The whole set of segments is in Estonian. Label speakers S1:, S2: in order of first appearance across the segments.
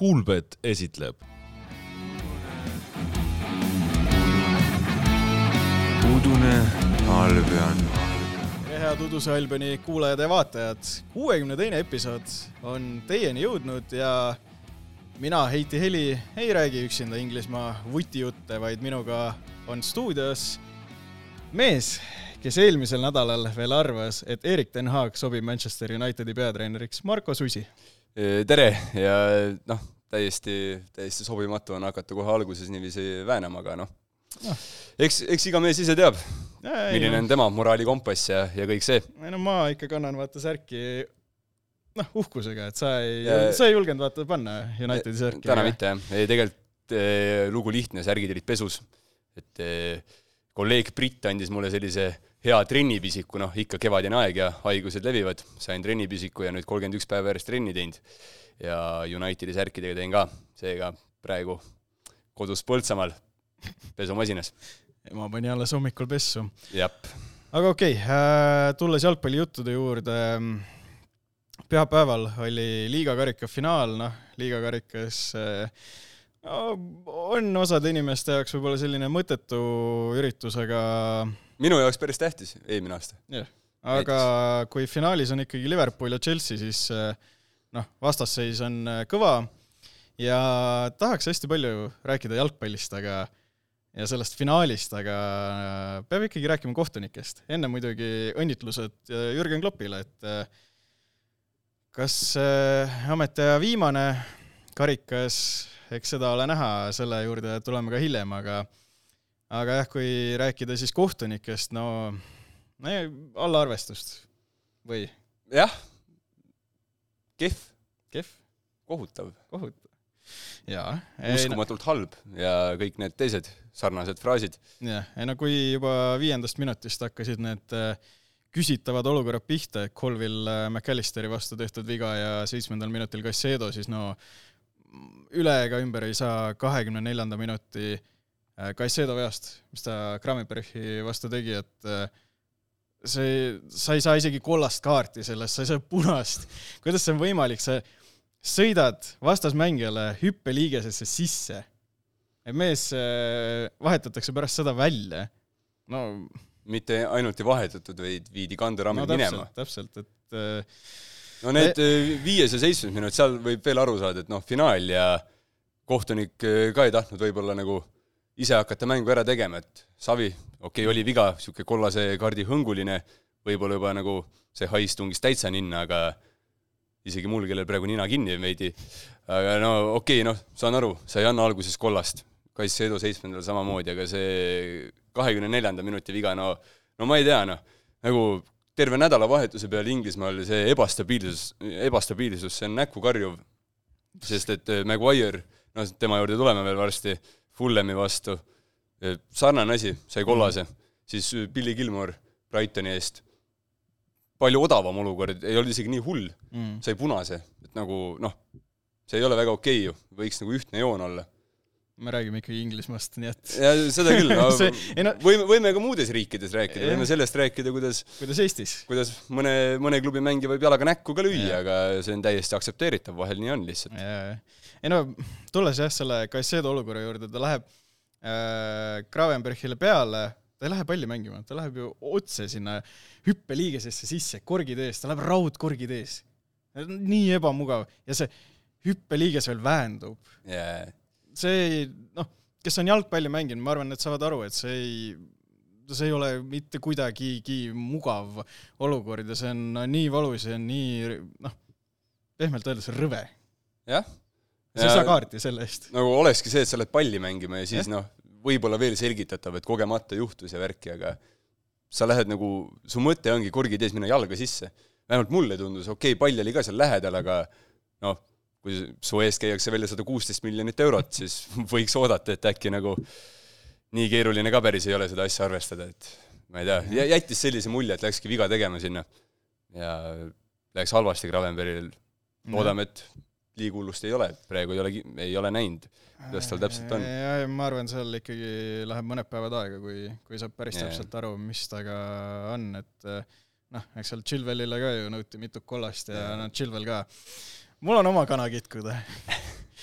S1: Kuulbet esitleb
S2: udune Albion.
S3: head Uduse Albani kuulajad ja vaatajad, kuuekümne teine episood on teieni jõudnud ja mina, Heiti Heli, ei räägi üksinda Inglismaa vutijutte, vaid minuga on stuudios mees, kes eelmisel nädalal veel arvas, et Erik ten Haag sobib Manchester Unitedi peatreeneriks, Marko Susi.
S4: Tere ja noh, täiesti, täiesti sobimatu on hakata kohe alguses niiviisi väänama, aga noh no., eks, eks iga mees ise teab, milline on tema moraalikompass ja, ja kõik see.
S3: ei no ma ikka kannan vaata särki noh, uhkusega, et sa ei ja..., sa ei julgenud vaata panna Unitedi särki.
S4: täna mitte jah, ei tegelikult eh, lugu lihtne, särgid olid pesus, et eh, kolleeg Brit andis mulle sellise hea trennipisiku, noh ikka kevadine aeg ja haigused levivad, sain trennipisiku ja nüüd kolmkümmend üks päeva järjest trenni teinud. ja Unitedi särkidega teen ka, seega praegu kodus Põltsamaal pesumasinas.
S3: ma panin alles hommikul pessu. aga okei okay, äh,, tulles jalgpallijuttude juurde, pühapäeval oli liiga karika finaal, noh, liiga karikas äh, on osade inimeste jaoks võib-olla selline mõttetu üritus, aga
S4: minu jaoks päris tähtis eelmine aasta.
S3: jah, aga Näiteks. kui finaalis on ikkagi Liverpool ja Chelsea, siis eh, noh, vastasseis on eh, kõva ja tahaks hästi palju rääkida jalgpallist, aga ja sellest finaalist, aga eh, peab ikkagi rääkima kohtunikest. enne muidugi õnnitlused Jürgen Kloppile, et kas ametiaja viimane karikas eks seda ole näha, selle juurde tuleme ka hiljem, aga aga jah, kui rääkida siis kohtunikest, no, no alla arvestust või?
S4: jah, kehv.
S3: kehv?
S4: kohutav.
S3: kohutav. jaa.
S4: uskumatult halb ja kõik need teised sarnased fraasid.
S3: jah, ei no kui juba viiendast minutist hakkasid need äh, küsitavad olukorrad pihta, et Colville äh, McAllisteri vastu tehtud viga ja seitsmendal minutil Caicedo, siis no üle ega ümber ei saa kahekümne neljanda minuti äh, Caicedo veast, mis ta Krammerbergi vastu tegi, et äh, see, sa ei saa isegi kollast kaarti sellest, sa ei saa punast. kuidas see on võimalik, sa sõidad vastasmängijale hüppeliigesesse sisse. mees äh, vahetatakse pärast seda välja. no
S4: mitte ainult ei vahetatud, vaid viidi kanderammil no, minema.
S3: täpselt, et äh,
S4: no need Me... viies ja seitsmes minut, seal võib veel aru saada, et noh, finaal ja kohtunik eh, ka ei tahtnud võib-olla nagu ise hakata mängu ära tegema, et Savi, okei okay,, oli viga, niisugune kollase kaardi hõnguline, võib-olla juba nagu see hais tungis täitsa ninna, aga isegi mul, kellel praegu nina kinni veidi, aga no okei okay,, noh, saan aru, sa ei anna alguses kollast, Kaits Edu seitsmendal samamoodi, aga see kahekümne neljanda minuti viga, no no ma ei tea, noh, nagu terve nädalavahetuse peale Inglismaal see ebastabiilsus, ebastabiilsus, see on näkku karjuv, sest et äh, Maguire, no tema juurde tuleme veel varsti, Fullemi vastu, äh, sarnane asi, sai kollase, siis äh, Billy Gilmore Brightoni eest, palju odavam olukord, ei olnud isegi nii hull. Mm., sai punase, et nagu noh, see ei ole väga okei okay ju, võiks nagu ühtne joon olla
S3: me räägime ikkagi Inglismaast, nii et
S4: ja seda küll. No, see, no, võime, võime ka muudes riikides rääkida, võime sellest rääkida, kuidas
S3: kuidas Eestis?
S4: kuidas mõne, mõne klubi mängija võib jalaga näkku ka lüüa, aga see on täiesti aktsepteeritav, vahel nii on lihtsalt.
S3: ei no, tulles jah, selle Caicedo olukorra juurde, ta läheb äh, Gravenbergile peale, ta ei lähe palli mängima, ta läheb ju otse sinna hüppeliigesesse sisse, korgid ees, ta läheb raudkorgid ees. nii ebamugav. Ja see hüppeliiges veel väändub
S4: yeah
S3: see noh, kes on jalgpalli mänginud, ma arvan, et saavad aru, et see ei, see ei ole mitte kuidagigi mugav olukord ja see on nii valus ja nii noh, pehmelt öeldes rõve.
S4: jah.
S3: sa ei saa kaarti selle eest.
S4: nagu olekski see, et sa lähed palli mängima ja siis noh, võib-olla veel selgitatav, et kogemata juhtus ja värki, aga sa lähed nagu, su mõte ongi korgid ees minna jalga sisse. vähemalt mulle tundus, okei okay,, pall oli ka seal lähedal, aga noh, kui su eest käiakse välja sada kuusteist miljonit eurot, siis võiks oodata, et äkki nagu nii keeruline ka päris ei ole seda asja arvestada, et ma ei tea, jättis sellise mulje, et läkski viga tegema sinna. ja läks halvasti Gravenbergil, loodame, et liighullust ei ole, praegu ei ole, ei ole näinud, kuidas tal täpselt on.
S3: ja, ma arvan, seal ikkagi läheb mõned päevad aega, kui, kui saab päris ja. täpselt aru, mis temaga on, et noh, eks seal Chilwellile ka ju nõuti mitu kollast ja, ja. noh, Chilwell ka mul on oma kana kitkuda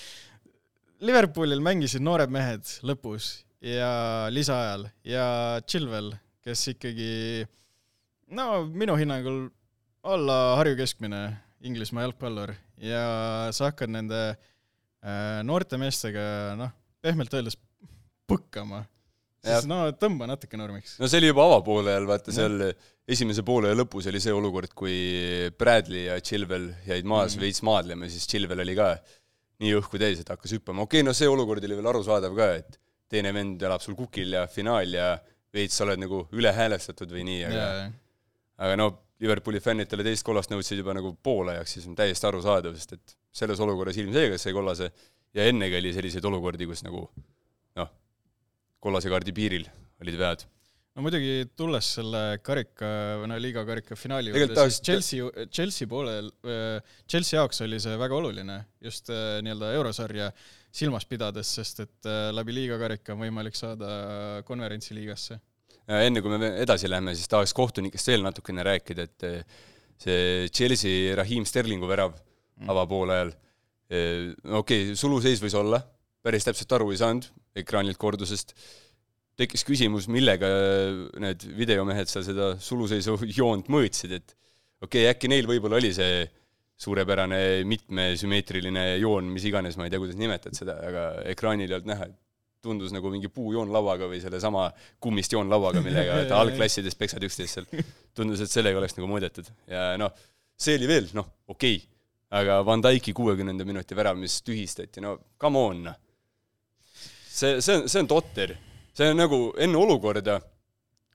S3: Liverpoolil mängisid noored mehed lõpus ja lisaajal ja Chilwell, kes ikkagi no minu hinnangul alla Harju keskmine Inglismaa jalgpallur ja sa hakkad nende äh, noorte meestega noh, pehmelt öeldes põkkama, siis no tõmba natuke normiks.
S4: no see oli juba avapoolel, vaata seal esimese poole lõpus oli see olukord, kui Bradley ja Chilwell jäid maas mm veits maadlema, siis Chilwell oli ka nii õhku täis, et hakkas hüppama, okei okay,, no see olukord oli veel arusaadav ka, et teine vend elab sul kukil ja finaal ja veits sa oled nagu ülehäälestatud või nii, aga yeah. aga no Liverpooli fännid talle teist kollast nõudsid juba nagu poolajaks, siis on täiesti arusaadav, sest et selles olukorras ilmselgelt sai kollase ja ennegi oli selliseid olukordi, kus nagu kollase kaardi piiril olid vead
S3: no muidugi, tulles selle karika, või no liiga karika finaali juurde, siis Chelsea, Chelsea poolel, Chelsea jaoks oli see väga oluline, just äh, nii-öelda eurosarja silmas pidades, sest et äh, läbi liiga karika on võimalik saada konverentsiliigasse.
S4: enne kui me edasi läheme, siis tahaks kohtunikest veel natukene rääkida, et äh, see Chelsea Raheem Sterlingu värav mm. avapoolajal, no okei okay,, suluseis võis olla, päris täpselt aru ei saanud ekraanilt kordusest tekkis küsimus, millega need videomehed seal seda suluseisu joont mõõtsid, et okei okay,, äkki neil võib-olla oli see suurepärane mitmesümmeetriline joon, mis iganes, ma ei tea, kuidas nimetad seda, aga ekraanil ei olnud näha, et tundus nagu mingi puujoonlauaga või sellesama kummist joonlauaga, millega algklassides peksad üksteist seal. tundus, et sellega oleks nagu mõõdetud ja noh, see oli veel, noh, okei okay., aga Van Dyke'i kuuekümnenda minuti värav, mis tühistati, no come on. See, see on, see on totter see on nagu enne olukorda,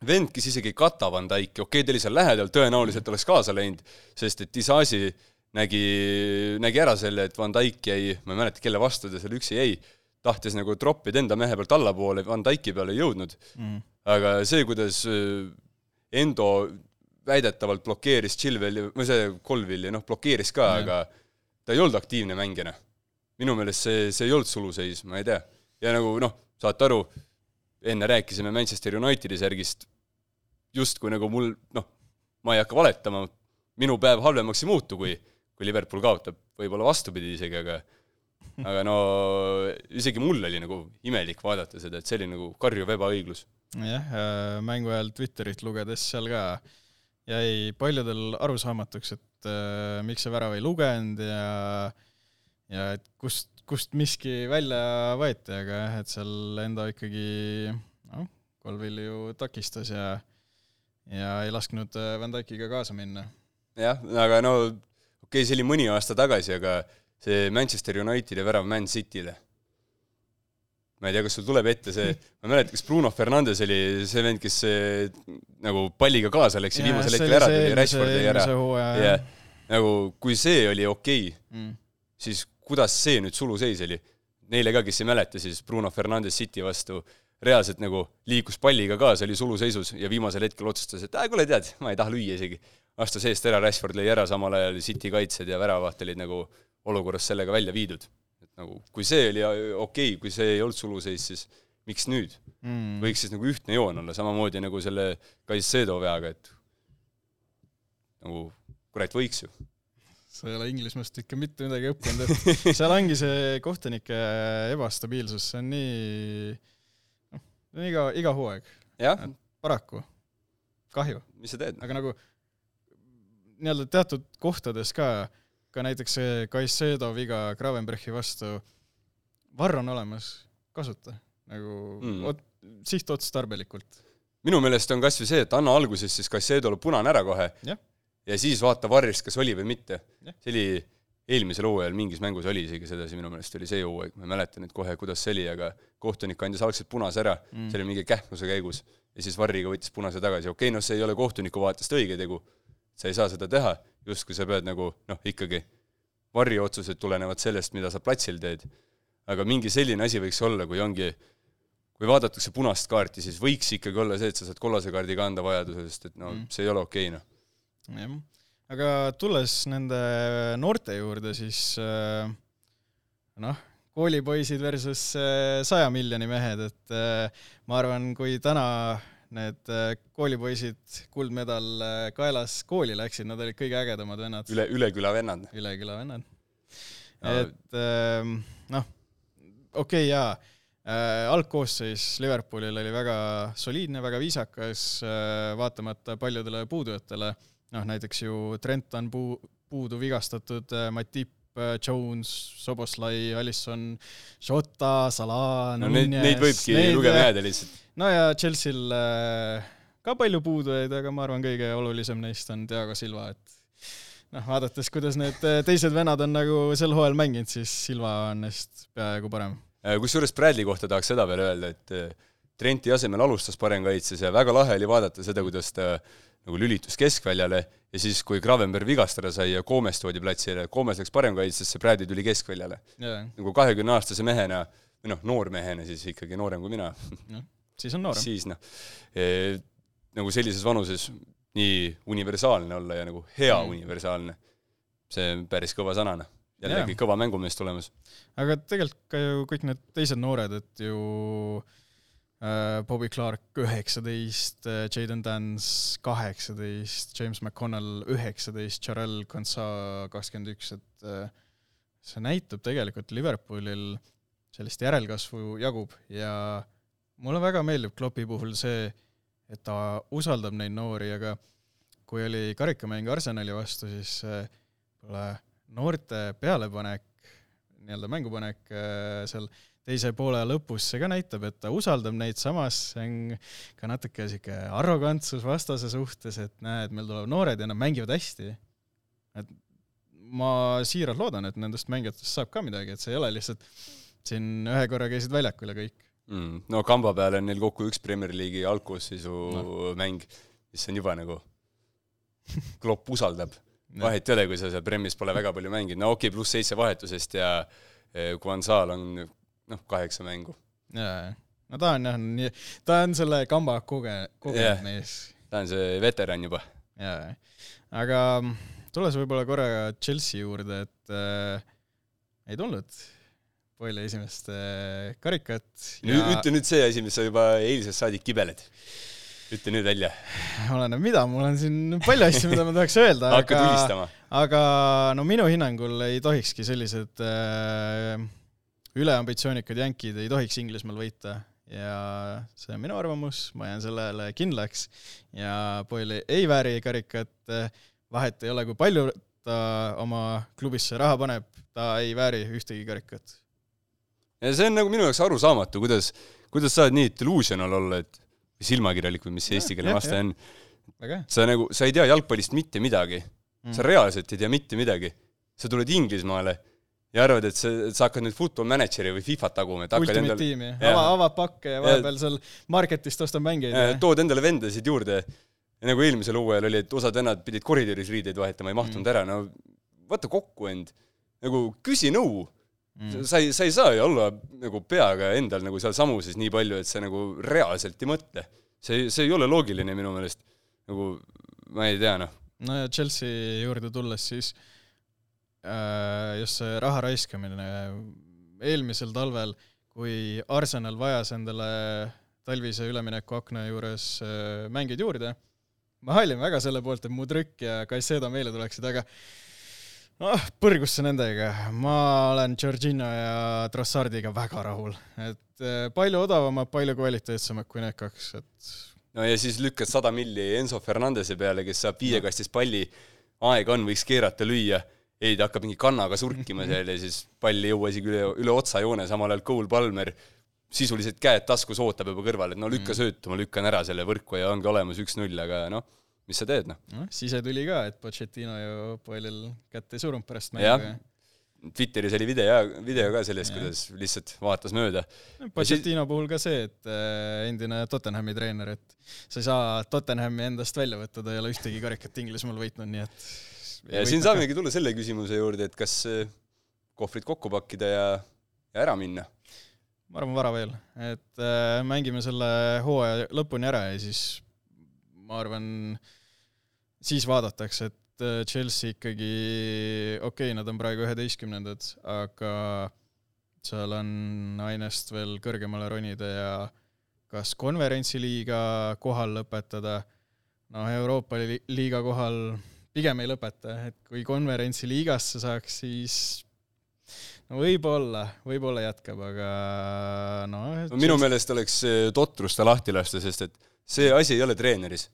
S4: vend, kes isegi ei kata Van Dyke'i, okei okay,, ta oli seal lähedal, tõenäoliselt oleks kaasa läinud, sest et Disasi nägi, nägi ära selle, et Van Dyke jäi, ma ei mäleta, kelle vastu ta seal üksi jäi, tahtis nagu troppida enda mehe pealt allapoole, Van Dyke'i peale ei jõudnud mm.. aga see, kuidas äh, Endo väidetavalt blokeeris Chilwelli, või see Colvilli, noh, blokeeris ka mm., aga ta ei olnud aktiivne mängija. minu meelest see, see ei olnud suluseis, ma ei tea. Ja nagu noh, saate aru, enne rääkisime Manchester Unitedi särgist, justkui nagu mul, noh, ma ei hakka valetama, minu päev halvemaks ei muutu, kui, kui Liverpool kaotab, võib-olla vastupidi isegi, aga aga no isegi mul oli nagu imelik vaadata seda, et see oli nagu karjuv ebaõiglus.
S3: jah, äh, mängu ajal Twitterit lugedes seal ka jäi paljudel arusaamatuks, et äh, miks see värav ei lugenud ja ja et kust kust miski välja võeti, aga jah, et seal enda ikkagi noh, Colville ju takistas ja ja ei lasknud äh, Van Dyke'iga kaasa minna.
S4: jah, aga no okei okay,, see oli mõni aasta tagasi, aga see Manchester Unitedi värav Man City'le, ma ei tea, kas sul tuleb ette see, ma ei mäleta, kas Bruno Fernandes oli see vend, kes nagu palliga kaasa läks ja viimasel hetkel ära tuli, Rashford jäi ära. jah, nagu kui see oli okei okay, mm., siis kuidas see nüüd suluseis oli? Neile ka, kes ei mäleta, siis Bruno Fernandes City vastu reaalselt nagu liikus palliga kaasa, oli suluseisus ja viimasel hetkel otsustas, et äh, kuule, tead, ma ei taha lüüa isegi. astus eest ära, Rashford lõi ära, samal ajal City kaitsjad ja väravaht olid nagu olukorrast sellega välja viidud. et nagu, kui see oli okei okay,, kui see ei olnud suluseis, siis miks nüüd mm.? võiks siis nagu ühtne joon olla, samamoodi nagu selle Kaisedo veaga, et nagu kurat, võiks ju
S3: sa ei ole Inglismaast ikka mitte midagi õppinud, et seal ongi see kohtunike ebastabiilsus, see on nii, noh, iga, iga hooaeg. paraku, kahju.
S4: mis sa teed?
S3: aga nagu nii-öelda teatud kohtades ka, ka näiteks see Kaisedo viga Gravenberchi vastu, varr on olemas, kasuta nagu mm. ot-, sihtotstarbelikult.
S4: minu meelest on kas või see, et anna alguses siis Kaisedole punane ära kohe
S3: yeah
S4: ja siis vaata varrist, kas oli või mitte. see oli eelmisel hooajal mingis mängus oli isegi sedasi, minu meelest oli see hooaeg, ma ei mäleta nüüd kohe, kuidas see oli, aga kohtunik andis algselt punase ära mm., see oli mingi kähmluse käigus, ja siis varriga võttis punase tagasi, okei okay,, noh, see ei ole kohtuniku vaatest õige tegu, sa ei saa seda teha, justkui sa pead nagu noh, ikkagi varriotsused tulenevad sellest, mida sa platsil teed. aga mingi selline asi võiks olla, kui ongi, kui vaadatakse punast kaarti, siis võiks ikkagi olla see, et sa saad kollase kaardi ka anda vajadusel, sest et no mm. see ei ole okei okay,, noh
S3: jah, aga tulles nende noorte juurde, siis äh, noh, koolipoisid versus äh, saja miljoni mehed, et äh, ma arvan, kui täna need koolipoisid kuldmedal kaelas kooli läksid, nad olid kõige ägedamad vennad.
S4: üle, Üleküla vennad.
S3: Üleküla vennad. et ähm, noh, okei okay, jaa algkoosseis Liverpoolil oli väga soliidne, väga viisakas vaatamata paljudele puudujatele, noh näiteks ju Trent on puu-, puudu vigastatud äh,, Matip äh, Jones, Soboslai, Alisson, Jota, Salah,
S4: no neid, neid võibki need, lugema jääda lihtsalt.
S3: no ja Chelsea'l äh, ka palju puudujaid, aga ma arvan, kõige olulisem neist on Diego Silva, et noh, vaadates, kuidas need teised vennad on nagu sel hooajal mänginud, siis Silva on neist peaaegu parem.
S4: Kusjuures Bradley kohta tahaks seda veel öelda, et Trenti asemel alustas paremkaitses ja väga lahe oli vaadata seda, kuidas ta nagu lülitus keskväljale ja siis, kui Gravenberg vigastada sai ja Koomes toodi platsile, Koomes läks paremkaitsesse, Bradley tuli keskväljale
S3: yeah..
S4: nagu kahekümneaastase mehena, või noh, noormehena siis ikkagi noorem kui mina
S3: no,. siis on noorem.
S4: siis noh e,, nagu sellises vanuses nii universaalne olla ja nagu hea mm. universaalne, see on päris kõva sõna, noh. jällegi kõva mängumees tulemas.
S3: aga tegelikult ka ju kõik need teised noored, et ju äh, Bobby Clark üheksateist äh,, Jaden Dance kaheksateist, James McConnell üheksateist, Jarrell Gonsa kakskümmend üks, et äh, see näitab tegelikult Liverpoolil sellist järelkasvu jagub ja mulle väga meeldib Kloppi puhul see, et ta usaldab neid noori, aga kui oli karikamäng Arsenali vastu, siis äh, noorte pealepanek, nii-öelda mängupanek äh, seal teise poole lõpus, see ka näitab, et ta usaldab neid, samas see on ka natuke niisugune arrogantsus vastase suhtes, et näed, meil tulevad noored ja nad mängivad hästi. et ma siiralt loodan, et nendest mängijatest saab ka midagi, et see ei ole lihtsalt siin ühe korra käisid väljakul ja kõik
S4: mm,. no kamba peal on neil kokku üks Premier League'i algkoosseisu no. mäng, mis on juba nagu Klopp usaldab. vahet ei ole, kui sa seal Premis pole väga palju mänginud, no okei okay,, pluss seitse vahetusest ja Guanzal on noh, kaheksa mängu.
S3: jaa, no ta on jah, nii, ta on selle kamba koge-, kogenud yeah. mees.
S4: ta on see veteran juba.
S3: jaa, aga tulles võib-olla korra Chelsea juurde, et äh, ei tulnud Poili esimest äh, karikat
S4: ja.... ütle nüüd see asi, mis sa juba eilsest saadik kibeled. ütle nüüd välja.
S3: oleneb mida, mul on siin palju asju, mida ma tahaks öelda
S4: tulistama.
S3: aga no minu hinnangul ei tohikski sellised äh, üleambitsioonikad jänkid ei tohiks Inglismaal võita. Ja see on minu arvamus, ma jään sellele kindlaks. Ja Poili ei vääri karikat, vahet ei ole, kui palju ta oma klubisse raha paneb, ta ei vääri ühtegi karikat.
S4: Ja see on nagu minu jaoks arusaamatu, kuidas, kuidas saad nii delusional olla, et silmakirjalik või mis see eestikeelne vaste on. sa nagu, sa ei tea jalgpallist mitte midagi. Mm.. sa reaalselt ei tea mitte midagi. sa tuled Inglismaale ja arvad, et sa, sa hakkad nüüd football manager'i või Fifat taguma, et
S3: hakkad endale tiimi, ava, avad pakke ja vahepeal seal marketist ostad mängijaid.
S4: tood endale vendasid juurde. ja nagu eelmisel hooajal oli, et osad vennad pidid koridoris riideid vahetama, ei mahtunud mm. ära, no võta kokku end. nagu küsi nõu mm.. sa ei, sa ei saa ju olla nagu peaga endal nagu seal samuses nii palju, et sa nagu reaalselt ei mõtle. see, see ei ole loogiline minu meelest. nagu ma ei tea, noh.
S3: no ja Chelsea juurde tulles siis äh, just see raha raiskamine, eelmisel talvel, kui Arsenal vajas endale talvise üleminekuakna juures äh, mängijaid juurde, ma hallin väga selle poolt, et Mudryk ja Caicedo meile tuleksid, aga noh, põrgusse nendega, ma olen Georgina ja Trossardiga väga rahul, et eh, palju odavamad, palju kvaliteetsemad kui need kaks, et
S4: no ja siis lükkad sada milli Enzo Fernandese peale, kes saab viiekastist palli, aega on, võiks keerata, lüüa, ei, ta hakkab mingi kannaga surkima seal ja siis pall ei jõua isegi üle, üle otsajoone, samal ajal Cole Palmer sisuliselt käed taskus ootab juba kõrval, et no lükka mm. söötu, ma lükkan ära selle võrku ja ongi olemas üks-null, aga noh mis sa teed, noh
S3: no,? sisetuli ka, et Pochettino ju Poelil kätt ei surunud pärast mängu.
S4: Twitteris oli video, video ka sellest, kuidas lihtsalt vaatas mööda.
S3: Pochettino siis... puhul ka see, et äh, endine Tottenhami treener, et sa ei saa Tottenhami endast välja võtta, ta ei ole ühtegi karikat Inglismaal võitnud, nii et
S4: ja siin saamegi tulla selle küsimuse juurde, et kas äh, kohvrid kokku pakkida ja, ja ära minna?
S3: ma arvan, vara veel, et äh, mängime selle hooaja lõpuni ära ja siis ma arvan, siis vaadatakse, et äh, Chelsea ikkagi, okei okay,, nad on praegu üheteistkümnendad, aga seal on ainest veel kõrgemale ronida ja kas konverentsiliiga kohal lõpetada, noh, Euroopa liiga kohal pigem ei lõpeta, et kui konverentsiliigasse saaks, siis no võib-olla, võib-olla jätkab, aga no,
S4: no minu meelest oleks totrus ta lahti lasta, sest et see asi ei ole treeneris.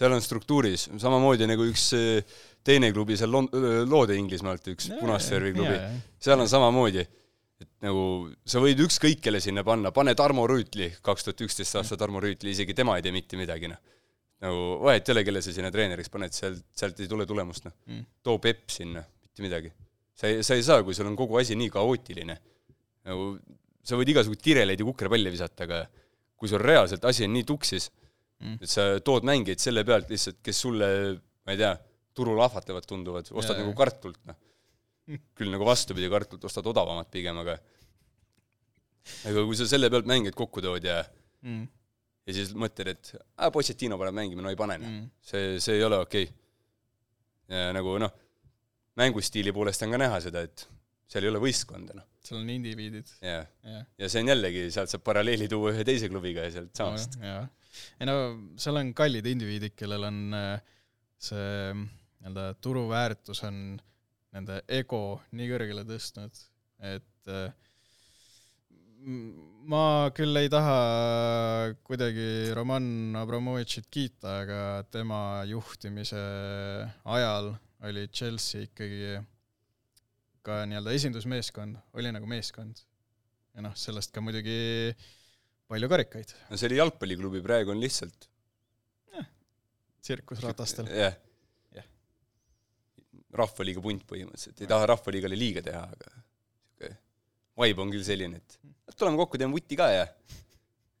S4: seal on struktuuris, samamoodi nagu üks teine klubi seal Lond-, Loode Inglismaalt, üks punasvärvi klubi, seal on samamoodi et nagu sa võid ükskõik kelle sinna panna, pane Tarmo Rüütli, kaks tuhat üksteist aasta Tarmo Rüütli, isegi tema ei tee mitte midagi, noh. Nagu vahet ei ole, kelle sa sinna treeneriks paned, sealt, sealt ei tule tulemust, noh mm.. too Pepp sinna, mitte midagi. sa ei, sa ei saa, kui sul on kogu asi nii kaootiline. nagu sa võid igasuguseid kireleid ja kukrepalli visata, aga kui sul reaalselt asi on nii tuksis mm., et sa tood mängijaid selle pealt lihtsalt, kes sulle, ma ei tea, turul ahvatlevad tunduvad, ostad ja, nagu kartult, noh küll nagu vastupidi, kartult ostad odavamat pigem, aga aga kui sa selle pealt mängijaid kokku tood ja mm. Ja siis mõtled, et aa, Pochettino paneb mängima, no ei pane mm.. see, see ei ole okei okay.. nagu noh, mängustiili poolest on ka näha seda, et seal ei ole võistkonda, noh.
S3: seal on indiviidid.
S4: jah ja see on jällegi, sealt saab paralleeli tuua ühe teise klubiga ja sealt samast
S3: no,. ei no seal on kallid indiviidid, kellel on äh, see nii-öelda turuväärtus on nende ego nii kõrgele tõstnud, et äh, ma küll ei taha kuidagi Roman Abramovitšit kiita, aga tema juhtimise ajal oli Chelsea ikkagi ka nii-öelda esindusmeeskond, oli nagu meeskond. ja noh, sellest ka muidugi palju karikaid.
S4: no see oli jalgpalliklubi, praegu on lihtsalt
S3: tsirkusratastel.
S4: jah rahvaliiga punt põhimõtteliselt, ei taha rahvaliigale liiga teha, aga sihuke vibe on küll selline, et tuleme kokku, teeme vutti ka ja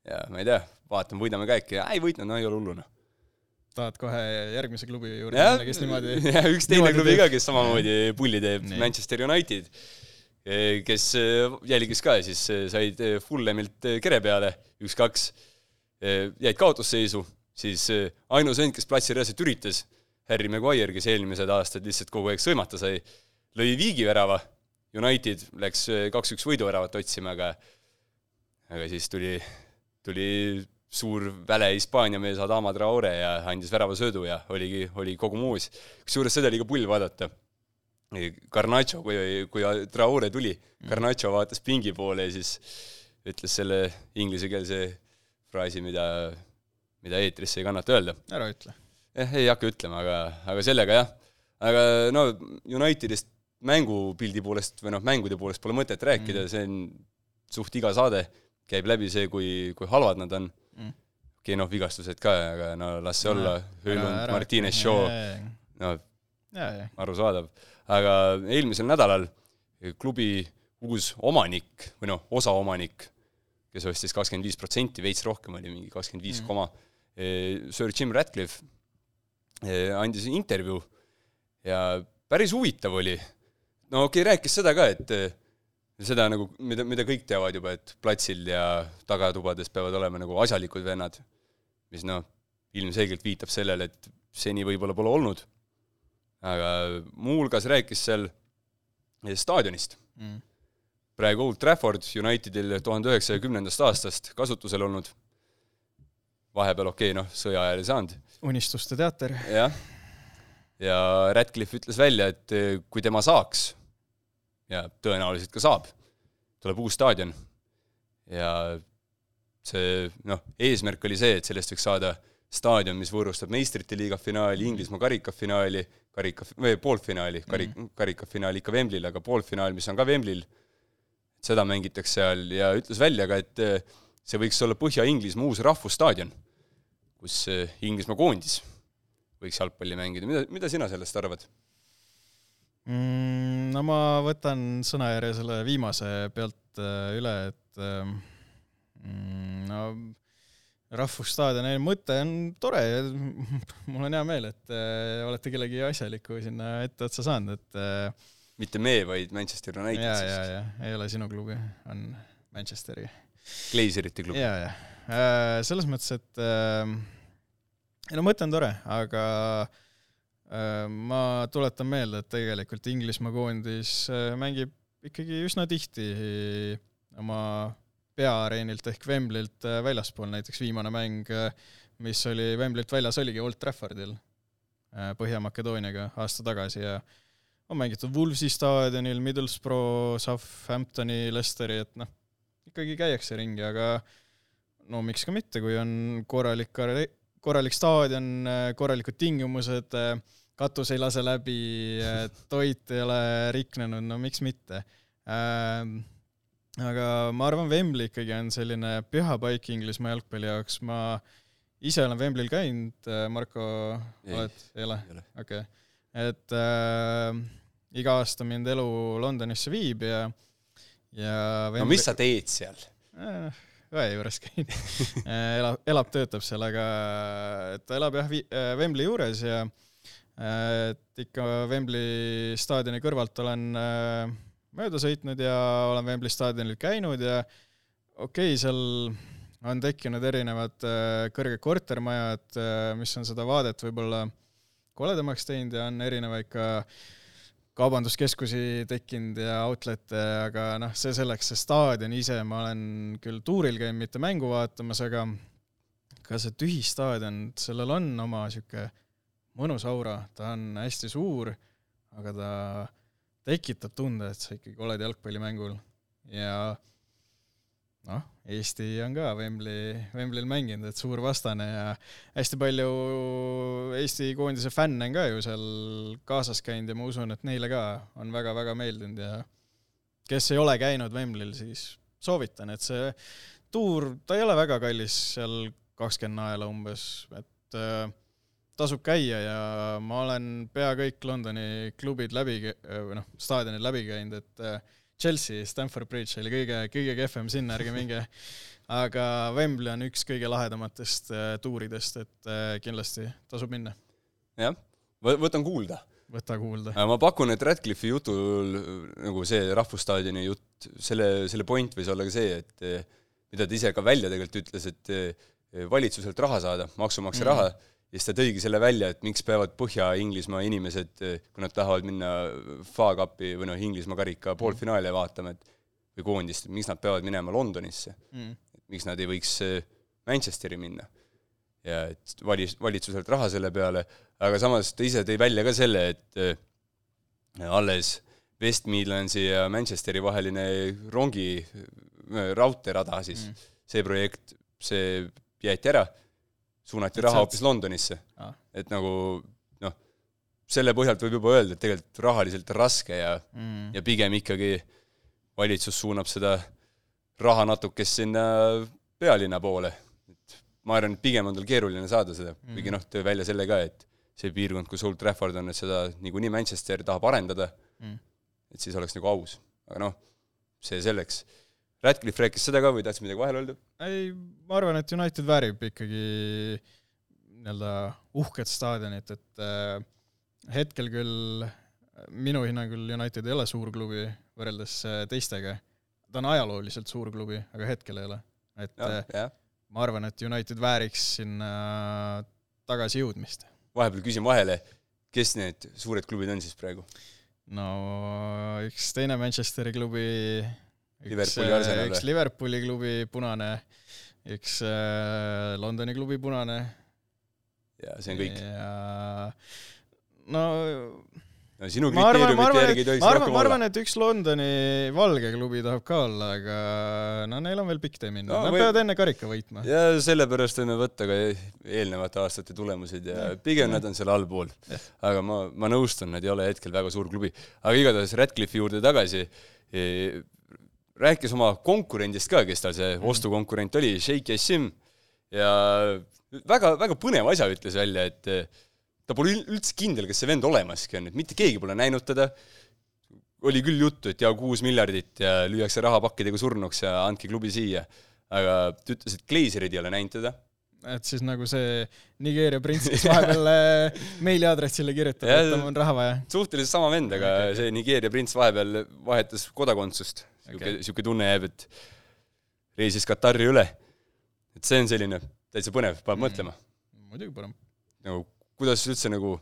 S4: ja ma ei tea, vaatame, võidame ka äkki. Ja ei võitnud, no ei ole hullu noh.
S3: tahad kohe järgmise klubi juurde minna, kes niimoodi
S4: jah, üks teine klubi ka, kes samamoodi pulli teeb, Manchester United, kes jälgis ka siis, said Fulhamilt kere peale, üks-kaks, jäid kaotusseisu, siis ainus vend, kes platsil reaalselt üritas Harry Maguire, kes eelmised aastad lihtsalt kogu aeg sõimata sai, lõi viigivärava, United läks kaks-üks võiduväravat otsima, aga aga siis tuli, tuli suur väle Hispaania mees Adama Traore ja andis väravasöödu ja oligi, oli kogu muus. kusjuures seda oli ka pull vaadata. Garnacho, kui, kui Traore tuli, Garnacho vaatas pingi poole ja siis ütles selle inglisekeelse fraasi, mida, mida eetrisse ei kannata öelda.
S3: ära ütle
S4: jah, ei hakka ütlema, aga, aga sellega jah. aga no Unitedist mängupildi poolest või noh, mängude poolest pole mõtet rääkida mm., see on suht iga saade käib läbi see, kui, kui halvad nad on mm.. okei okay,, noh, vigastused ka, aga no las see olla, Höölund, Martines, Shaw, no arusaadav. aga eelmisel nädalal klubi uus omanik või noh, osaomanik, kes ostis kakskümmend viis protsenti, veits rohkem oli, mingi kakskümmend viis mm. koma, eh, Sir Jim Ratcliffe Eh, andis intervjuu ja päris huvitav oli. no okei okay,, rääkis seda ka, et eh, seda nagu, mida, mida kõik teavad juba, et platsil ja tagatubades peavad olema nagu asjalikud vennad, mis noh, ilmselgelt viitab sellele, et seni võib-olla pole olnud. aga muuhulgas rääkis seal staadionist mm.. praegu Old Trafford Unitedil tuhande üheksasaja kümnendast aastast kasutusel olnud vahepeal okei okay,, noh, sõja ajal ei saanud.
S3: unistuste teater.
S4: jah. ja Ratcliffe ütles välja, et kui tema saaks ja tõenäoliselt ka saab, tuleb uus staadion. ja see, noh, eesmärk oli see, et sellest võiks saada staadion, mis võõrustab meistrite liiga finaali, Inglismaa karikafinaali, karika, või poolfinaali, karik- mm, karikafinaal ikka Wembley'l, aga poolfinaal, mis on ka Wembley'l, seda mängitakse seal. Ja ütles välja ka, et eh, see võiks olla Põhja-Inglismaa uus rahvusstaadion, kus eh, Inglismaa koondis võiks jalgpalli mängida, mida, mida sina sellest arvad
S3: mm,? No ma võtan sõnajärje selle viimase pealt eh, üle, et eh, mm, no rahvusstaadioni mõte on tore ja mul on hea meel, et äh, olete kellegi asjalikku sinna etteotsa saanud, et äh,
S4: mitte me, vaid Manchester United
S3: ja, siis. ja, ja, ei ole sinu klubi, on Manchesteri
S4: Glazerite klubi.
S3: jaa, jaa. Äh, selles mõttes, et äh, ei no mõte on tore, aga äh, ma tuletan meelde, et tegelikult Inglismaa koondis mängib ikkagi üsna tihti oma peaareenilt ehk Wembley'lt väljaspool, näiteks viimane mäng, mis oli Wembley'lt väljas, oligi Old Traffordil Põhja-Makedooniaga aasta tagasi ja on mängitud Wolvesi staadionil, Middlesbrough, Southamptoni, Leicesteri, et noh, ikkagi käiakse ringi, aga no miks ka mitte, kui on korralik, korralik staadion, korralikud tingimused, katus ei lase läbi, toit ei ole riknenud, no miks mitte ähm, aga ma arvan, Wembley ikkagi on selline püha paik Inglismaa jalgpalli jaoks, ma ise olen Wembley'l käinud, Marko, oled, ei ole? okei okay., et äh, iga aasta mind elu Londonisse viib ja, ja
S4: Wembley... no mis sa teed seal
S3: äh,? õe juures käin elab, elab, töötab seal, aga ta elab jah, Wembley juures ja et ikka Wembley staadioni kõrvalt olen äh, mööda sõitnud ja olen Wembley staadionil käinud ja okei okay,, seal on tekkinud erinevad äh, kõrged kortermajad, äh, mis on seda vaadet võib-olla koledamaks teinud ja on erinevaid ka kaubanduskeskusi tekkinud ja outlet'e, aga noh, see selleks, see staadion ise, ma olen küll tuuril käinud, mitte mängu vaatamas, aga ka see tühi staadion, sellel on oma niisugune mõnus aura, ta on hästi suur, aga ta tekitab tunde, et sa ikkagi oled jalgpallimängul. Ja noh, Eesti on ka Wembley, Wembley'l mänginud, et suur vastane ja hästi palju Eesti koondise fänne on ka ju seal kaasas käinud ja ma usun, et neile ka on väga-väga meeldinud ja kes ei ole käinud Wembley'l, siis soovitan, et see tuur, ta ei ole väga kallis, seal kakskümmend naela umbes, et äh, tasub käia ja ma olen pea kõik Londoni klubid läbi, või noh, staadionid läbi käinud, et äh, Chelsea, Stamford Bridge oli kõige, kõige kehvem sinna, ärge minge. aga Wembley on üks kõige lahedamatest äh, tuuridest, et äh, kindlasti tasub minna.
S4: jah, võtan kuulda.
S3: võta kuulda.
S4: ma pakun, et Radcliffe'i jutul nagu see Rahvusstaadioni jutt, selle, selle point võis olla ka see, et mida ta ise ka välja tegelikult ütles, et valitsuselt raha saada, maksumaksja mm. raha ja siis ta tõigi selle välja, et miks peavad Põhja-Inglismaa inimesed, kui nad tahavad minna FA Cupi või noh, Inglismaa karika poolfinaali vaatama, et või koondist, miks nad peavad minema Londonisse mm.. miks nad ei võiks äh, Manchesteri minna. ja et valis, valitsuselt raha selle peale, aga samas ta ise tõi välja ka selle, et äh, alles West Midlandsi ja Manchesteri vaheline rongi äh, raudteerada siis mm., see projekt, see jäeti ära suunati raha hoopis Londonisse ah.. et nagu noh, selle põhjalt võib juba öelda, et tegelikult rahaliselt raske ja mm., ja pigem ikkagi valitsus suunab seda raha natukest sinna pealinna poole. et ma arvan, et pigem on tal keeruline saada seda mm., kuigi noh, tõi välja selle ka, et see piirkond, kus Old Trafford on, et seda niikuinii Manchester tahab arendada mm., et siis oleks nagu aus. aga noh, see selleks Radcliffe rääkis seda ka või tahtsid midagi vahele öelda?
S3: ei, ma arvan, et United väärib ikkagi nii-öelda uhket staadionit, et äh, hetkel küll minu hinnangul United ei ole suur klubi võrreldes äh, teistega. ta on ajalooliselt suur klubi, aga hetkel ei ole. et ja, äh, ja. ma arvan, et United vääriks sinna tagasijõudmist.
S4: vahepeal küsin vahele, kes need suured klubid on siis praegu?
S3: no üks teine Manchesteri klubi
S4: Liverpooli Arsenal
S3: üks Liverpooli klubi punane, üks äh, Londoni klubi punane.
S4: ja see on kõik.
S3: ja no
S4: no sinu kriteeriumite järgi ei tohiks
S3: rohkem olla. ma arvan, et üks Londoni valge klubi tahab ka olla, aga no neil on veel pikk tee minna no,, nad või... peavad enne karika võitma.
S4: ja sellepärast võime võtta ka eelnevate aastate tulemused ja, ja pigem ja. nad on seal allpool. aga ma, ma nõustun, nad ei ole hetkel väga suur klubi. aga igatahes Radcliffe'i juurde tagasi, rääkis oma konkurendist ka, kes tal see mhm. ostukonkurent oli, Sheikh Yassim, ja väga, väga põneva asja ütles välja, et eh, ta pole üldse kindel, kas see vend olemaski on, et mitte keegi pole näinud teda, oli küll juttu, et jaa, kuus miljardit ja lüüakse rahapakkidega surnuks ja andke klubi siia, aga ta ütles, et Glazerid ei ole näinud teda.
S3: Et siis nagu see Nigeeria prints, kes vahepeal äh, meiliaadressile kirjutab, et on raha vaja.
S4: suhteliselt sama vend, aga see Nigeeria prints vahepeal vahetas kodakondsust niisugune okay., niisugune tunne jääb, et reisis Katari üle. et see on selline täitsa põnev, paneb mm. mõtlema.
S3: muidugi paneb.
S4: nagu kuidas üldse nagu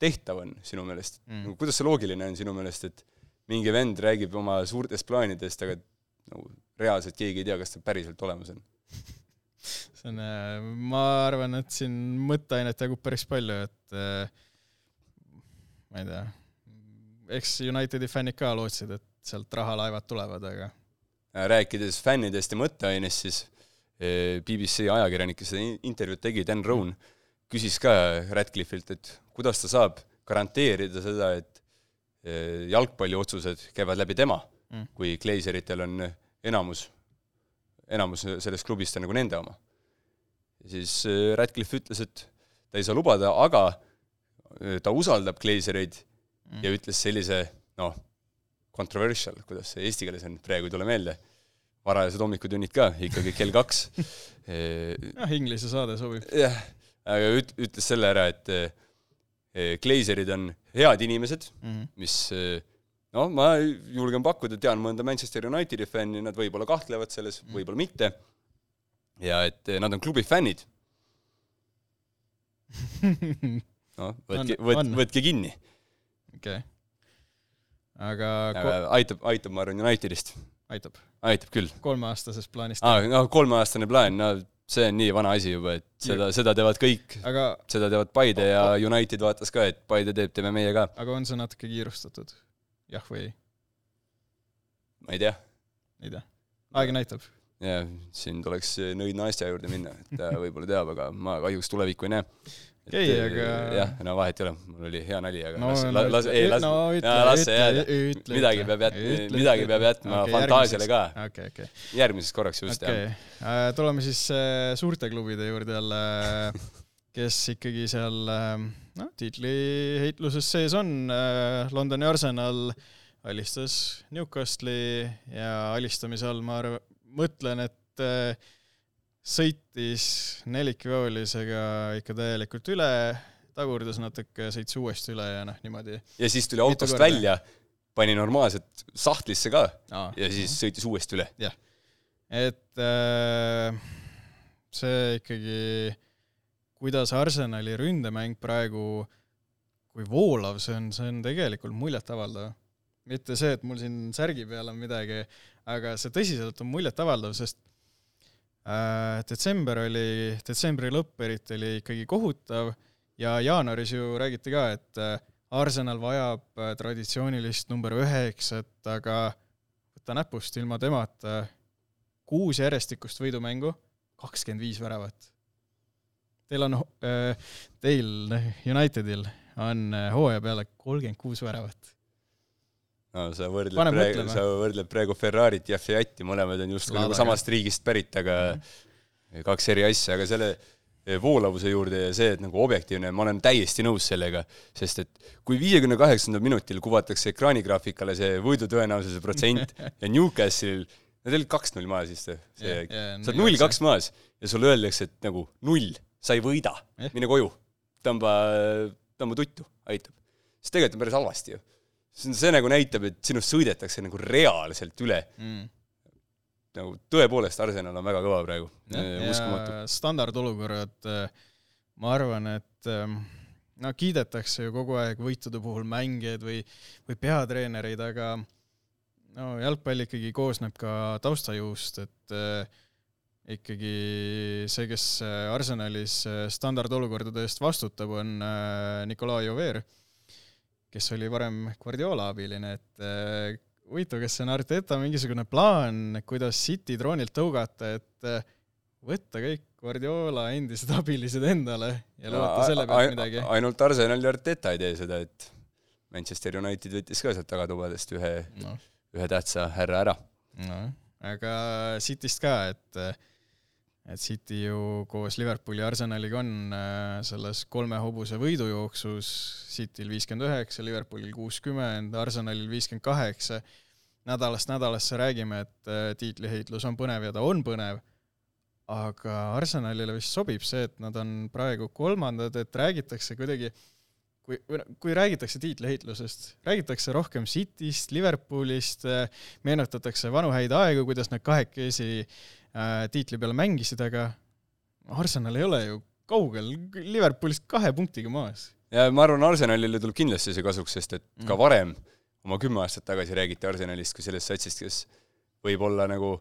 S4: tehtav on sinu meelest mm., nagu kuidas see loogiline on sinu meelest, et mingi vend räägib oma suurtest plaanidest, aga nagu reaalselt keegi ei tea, kas ta päriselt olemas on
S3: see on, äh, ma arvan, et siin mõtteainet jagub päris palju, et äh, ma ei tea, eks Unitedi fännid ka lootsid, et sealt rahalaevad tulevad, aga
S4: rääkides fännidest ja mõtteainest, siis eh, BBC ajakirjanik, kes seda in- intervjuud tegi, Dan Rohn, küsis ka Radcliffe'ilt, et kuidas ta saab garanteerida seda, et eh, jalgpalliotsused käivad läbi tema
S3: Mm.
S4: kui Glazeritel on enamus, enamus sellest klubist on nagu nende oma. siis Radcliffe ütles, et ta ei saa lubada, aga ta usaldab Glazereid
S3: Mm.
S4: ja ütles sellise noh, controversial, kuidas see eesti keeles on, praegu ei tule meelde, varajased hommikutunnid ka, ikkagi kell kaks.
S3: noh, Inglise saade sobib.
S4: jah, aga üt-, ütles selle ära, et eh, Glazerid on head inimesed, mis eh, noh, ma julgen pakkuda, tean mõnda Manchester Unitedi fänni, nad võib-olla kahtlevad selles, võib-olla mitte, ja et eh, nad on klubi fännid, noh, võtke,
S3: On-
S4: võt-
S3: on.,
S4: võtke kinni.
S3: okei. aga
S4: aga aitab, aitab, ma arvan, Unitedist.
S3: aitab,
S4: aitab küll.
S3: kolmeaastasest plaanist
S4: aa, no kolmeaastane plaan, no see on nii vana asi juba, et seda, seda teevad kõik,
S3: aga,
S4: seda teevad Paide ja United vaatas ka, et Paide teeb, teeme meie ka.
S3: aga on see natuke kiirustatud? jah või ei?
S4: ma ei tea,
S3: ei tea. aeg näitab.
S4: ja siin tuleks nõidna asja juurde minna, et võib-olla teab, aga ma kahjuks tulevikku ei näe.
S3: Okei, aga-
S4: jah, no vahet ei ole, mul oli hea nali, aga
S3: no
S4: las,
S3: no
S4: las, ei las
S3: no
S4: las see jääda., midagi peab jätma, midagi peab jätma fantaasiale ka.
S3: okei, okei,
S4: järgmiseks korraks just,
S3: okei
S4: jah..
S3: tuleme siis äh, suurte klubide juurde jälle, kes ikkagi seal äh, noh, tiitliheitluses sees on. Londoni Arsenal alistas Newcastle'i ja alistamise all ma arvan, mõtlen, et äh, sõitis nelikvoolisega ikka täielikult üle, tagurdas natuke, sõitis uuesti üle ja noh, niimoodi
S4: ja siis tuli autost
S3: korda.
S4: välja, pani normaalselt sahtlisse ka
S3: Aa.
S4: ja siis sõitis uuesti üle.
S3: et äh, see ikkagi, kuidas Arsenali ründemäng praegu, kui voolav see on, see on tegelikult muljetavaldav. mitte see, et mul siin särgi peal on midagi, aga see tõsiselt on muljetavaldav, sest detsember oli, detsembri lõpp eriti oli ikkagi kohutav ja jaanuaris ju räägiti ka, et äh, Arsenal vajab äh, traditsioonilist number üheksat, aga võta näpust ilma temata kuus järjestikust võidumängu, kakskümmend viis väravat. Teil on, teil, Unitedil on äh, hooaja peale kolmkümmend kuus väravat.
S4: No sa võrdled praegu, sa võrdled praegu Ferrarit ja Fiati, mõlemad on justkui nagu samast riigist pärit, aga kaks eri asja, aga selle eh, voolavuse juurde ja see, et nagu objektiivne, ma olen täiesti nõus sellega, sest et kui viiekümne kaheksandal minutil kuvatakse ekraanigraafikale see võidu tõenäosuse protsent ja Newcastle'il, nad olid kaks-null maas vist,
S3: jah,
S4: sa oled null-kaks maas ja sulle öeldakse, et nagu null, sa ei võida mine koju, tõmba, tõmba tuttu, aitab. siis tegelikult on päris halvasti ju. See on, see nagu näitab, et sinust sõidetakse nagu reaalselt üle.
S3: mm..
S4: nagu tõepoolest, Arsenal on väga kõva praegu, uskumatu.
S3: ja standardolukorrad, ma arvan, et ähm, no kiidetakse ju kogu aeg võitude puhul mängijaid või, või peatreenereid, aga no jalgpall ikkagi koosneb ka taustajuust, et äh, ikkagi see, kes äh, Arsenalis äh, standardolukordade eest vastutab, on äh, Nikolai Jover, kes oli varem Guardiola abiline, et äh, huvitav, kas see on Arteta mingisugune plaan, kuidas City troonilt tõugata, et äh, võtta kõik Guardiola endised abilised endale ja loota selle pealt midagi.
S4: ainult Arsenal ja Arteta ei tee seda, et Manchester United võttis ka sealt tagatubadest ühe,
S3: noh,
S4: ühe tähtsa härra ära.
S3: noh, aga Cityst ka, et et City ju koos Liverpooli ja Arsenaliga on äh, selles kolme hobuse võidujooksus, Cityl viiskümmend üheksa, Liverpoolil kuuskümmend, Arsenalil viiskümmend kaheksa, nädalast nädalasse räägime, et äh, tiitliheitlus on põnev ja ta on põnev, aga Arsenalile vist sobib see, et nad on praegu kolmandad, et räägitakse kuidagi kui, kui räägitakse tiitliheitlusest, räägitakse rohkem Cityst, Liverpoolist, meenutatakse vanu häid aegu, kuidas nad kahekesi äh, tiitli peale mängisid, aga Arsenal ei ole ju kaugel, Liverpoolist kahe punktiga maas.
S4: ja ma arvan, Arsenalile tuleb kindlasti see kasuks, sest et ka
S3: Mm.
S4: varem, oma kümme aastat tagasi räägiti Arsenalist kui sellest satsist, kes võib olla nagu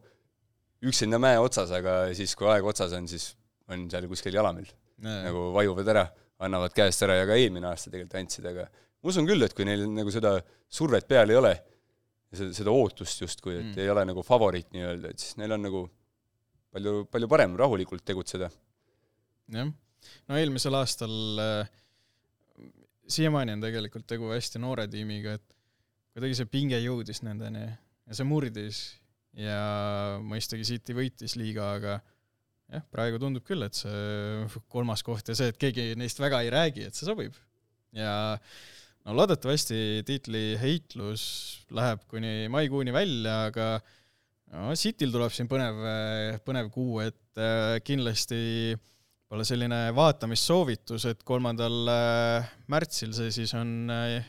S4: üksinda mäe otsas, aga siis, kui aeg otsas on, siis on seal kuskil jalamil. nagu vajuvad ära, annavad käest ära ja ka eelmine aasta tegelikult andsid, aga ma usun küll, et kui neil nagu seda survet peal ei ole, seda, seda ootust justkui, et mm. ei ole nagu favoriit nii-öelda, et siis neil on nagu palju, palju parem rahulikult tegutseda.
S3: jah, no eelmisel aastal äh, siiamaani on tegelikult tegu hästi noore tiimiga, et kuidagi see pinge jõudis nendeni ja see murdis ja mõistagi City võitis liiga, aga jah, praegu tundub küll, et see kolmas koht ja see, et keegi neist väga ei räägi, et see sobib. ja no loodetavasti tiitli heitlus läheb kuni maikuuni välja, aga no Cityl tuleb siin põnev, põnev kuu, et äh, kindlasti võib-olla selline vaatamissoovitus, et kolmandal äh, märtsil see siis on äh,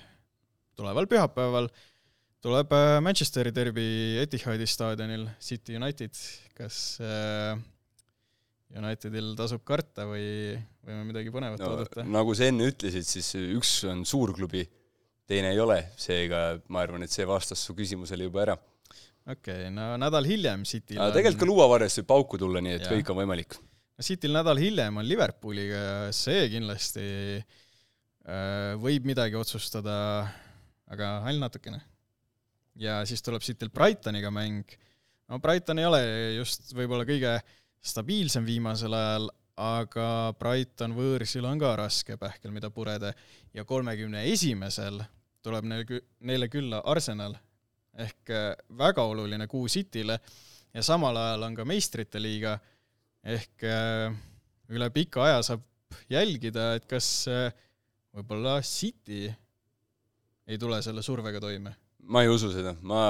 S3: tuleval pühapäeval, tuleb Manchesteri derbi Etihadi staadionil, City United, kas Unitedil tasub karta või võime midagi põnevat no, oodata?
S4: nagu sa enne ütlesid, siis üks on suurklubi, teine ei ole, seega ma arvan, et see vastas su küsimusele juba ära.
S3: Okei okay,, no nädal hiljem Cityl
S4: on... tegelikult ka luuavarjas võib pauku tulla, nii et ja. kõik on võimalik.
S3: Cityl nädal hiljem on Liverpooliga ja see kindlasti äh, võib midagi otsustada, aga ainult natukene. ja siis tuleb Cityl Brightoniga mäng, no Brighton ei ole just võib-olla kõige stabiilsem viimasel ajal, aga Brighton võõrsil on ka raske pähkel, mida pureda ja kolmekümne esimesel tuleb neil neile külla Arsenal ehk äh, väga oluline kuu Cityle ja samal ajal on ka meistrite liiga. Ehk äh, üle pika aja saab jälgida, et kas äh, võib-olla City ei tule selle survega toime.
S4: ma ei usu seda, ma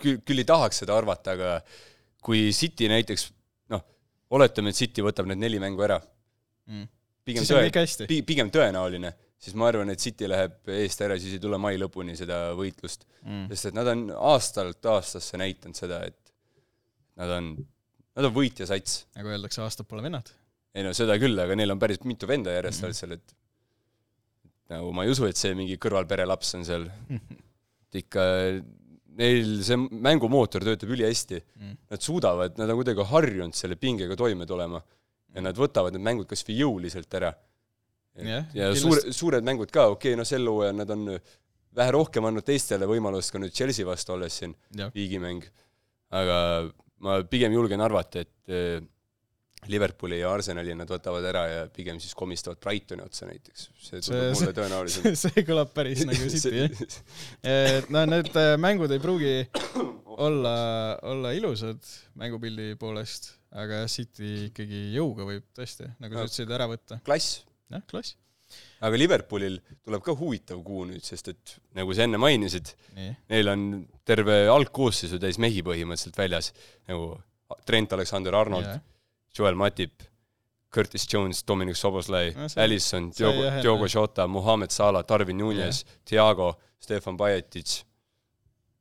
S4: küll, küll ei tahaks seda arvata, aga kui City näiteks noh, oletame, et City võtab need neli mängu ära.
S3: Mm., pigem tõe-,
S4: pigem tõenäoline, siis ma arvan, et City läheb eest ära, siis ei tule mai lõpuni seda võitlust mm.. sest et nad on aastalt aastasse näidanud seda, et nad on, nad on võitja sats.
S3: nagu öeldakse, aastad pole vennad.
S4: ei no seda küll, aga neil on päris mitu venda järjest mm. seal, et nagu ma ei usu, et see mingi kõrvalpere laps on seal et ikka neil see mängumootor töötab ülihästi mm.. Nad suudavad, nad on kuidagi harjunud selle pingega toime tulema ja nad võtavad need mängud kas või jõuliselt ära.
S3: Yeah,
S4: ja suure, suured mängud ka, okei okay,, no sel hooajal nad on vähe rohkem andnud teistele võimalust ka nüüd Chelsea vastu olles siin, viigimäng. aga ma pigem julgen arvata, et Liverpooli ja Arsenali nad võtavad ära ja pigem siis komistavad Brightoni otsa näiteks. see tundub mulle tõenäoliselt.
S3: see kõlab päris nagu City, jah. et no need äh, mängud ei pruugi olla, olla ilusad mängupildi poolest, aga City ikkagi jõuga võib tõesti, nagu no, sa ütlesid, ära võtta.
S4: klass.
S3: Jah, klass.
S4: aga Liverpoolil tuleb ka huvitav kuu nüüd, sest et nagu sa enne mainisid, neil on terve algkoosseisu täis mehi põhimõtteliselt väljas, nagu Trent Alexander-Arnold yeah Joel Matip, Curtis Jones, Dominic Soboslai Allison, Diogo, Diogo Jota, Mohamed Salah, Darwin Nunes, Thiago, Stefan Bajetic,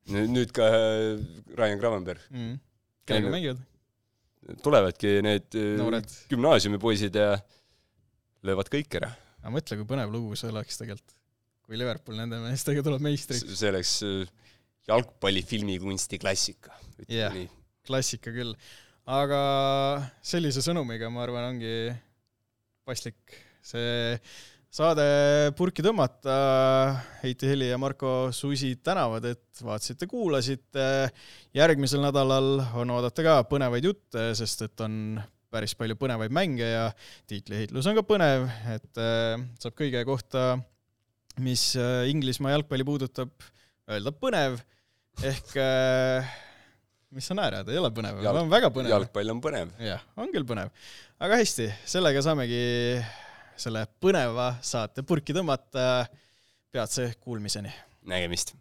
S4: nüüd ka äh, Ryan Gravenberg.
S3: Mm.. kellega mängivad?
S4: tulevadki need äh, gümnaasiumipoisid ja löövad kõik ära.
S3: aga mõtle, kui põnev lugu see oleks tegelikult, kui Liverpool nende meestega tuleb meistriks.
S4: see oleks äh, jalgpallifilmi kunsti klassika.
S3: jah, klassika küll aga sellise sõnumiga, ma arvan, ongi paslik see saade purki tõmmata. Heiti Heli ja Marko Susi tänavad, et vaatasite, kuulasite. järgmisel nädalal on oodata ka põnevaid jutte, sest et on päris palju põnevaid mänge ja tiitliheitlus on ka põnev, et äh, saab kõige kohta, mis äh, Inglismaa jalgpalli puudutab, öelda põnev ehk äh, mis sa naerad, ei ole põnev on väga põnev.
S4: jalgpall on põnev.
S3: jah, on küll põnev. aga hästi, sellega saamegi selle põneva saate purki tõmmata. peatse kuulmiseni.
S4: nägemist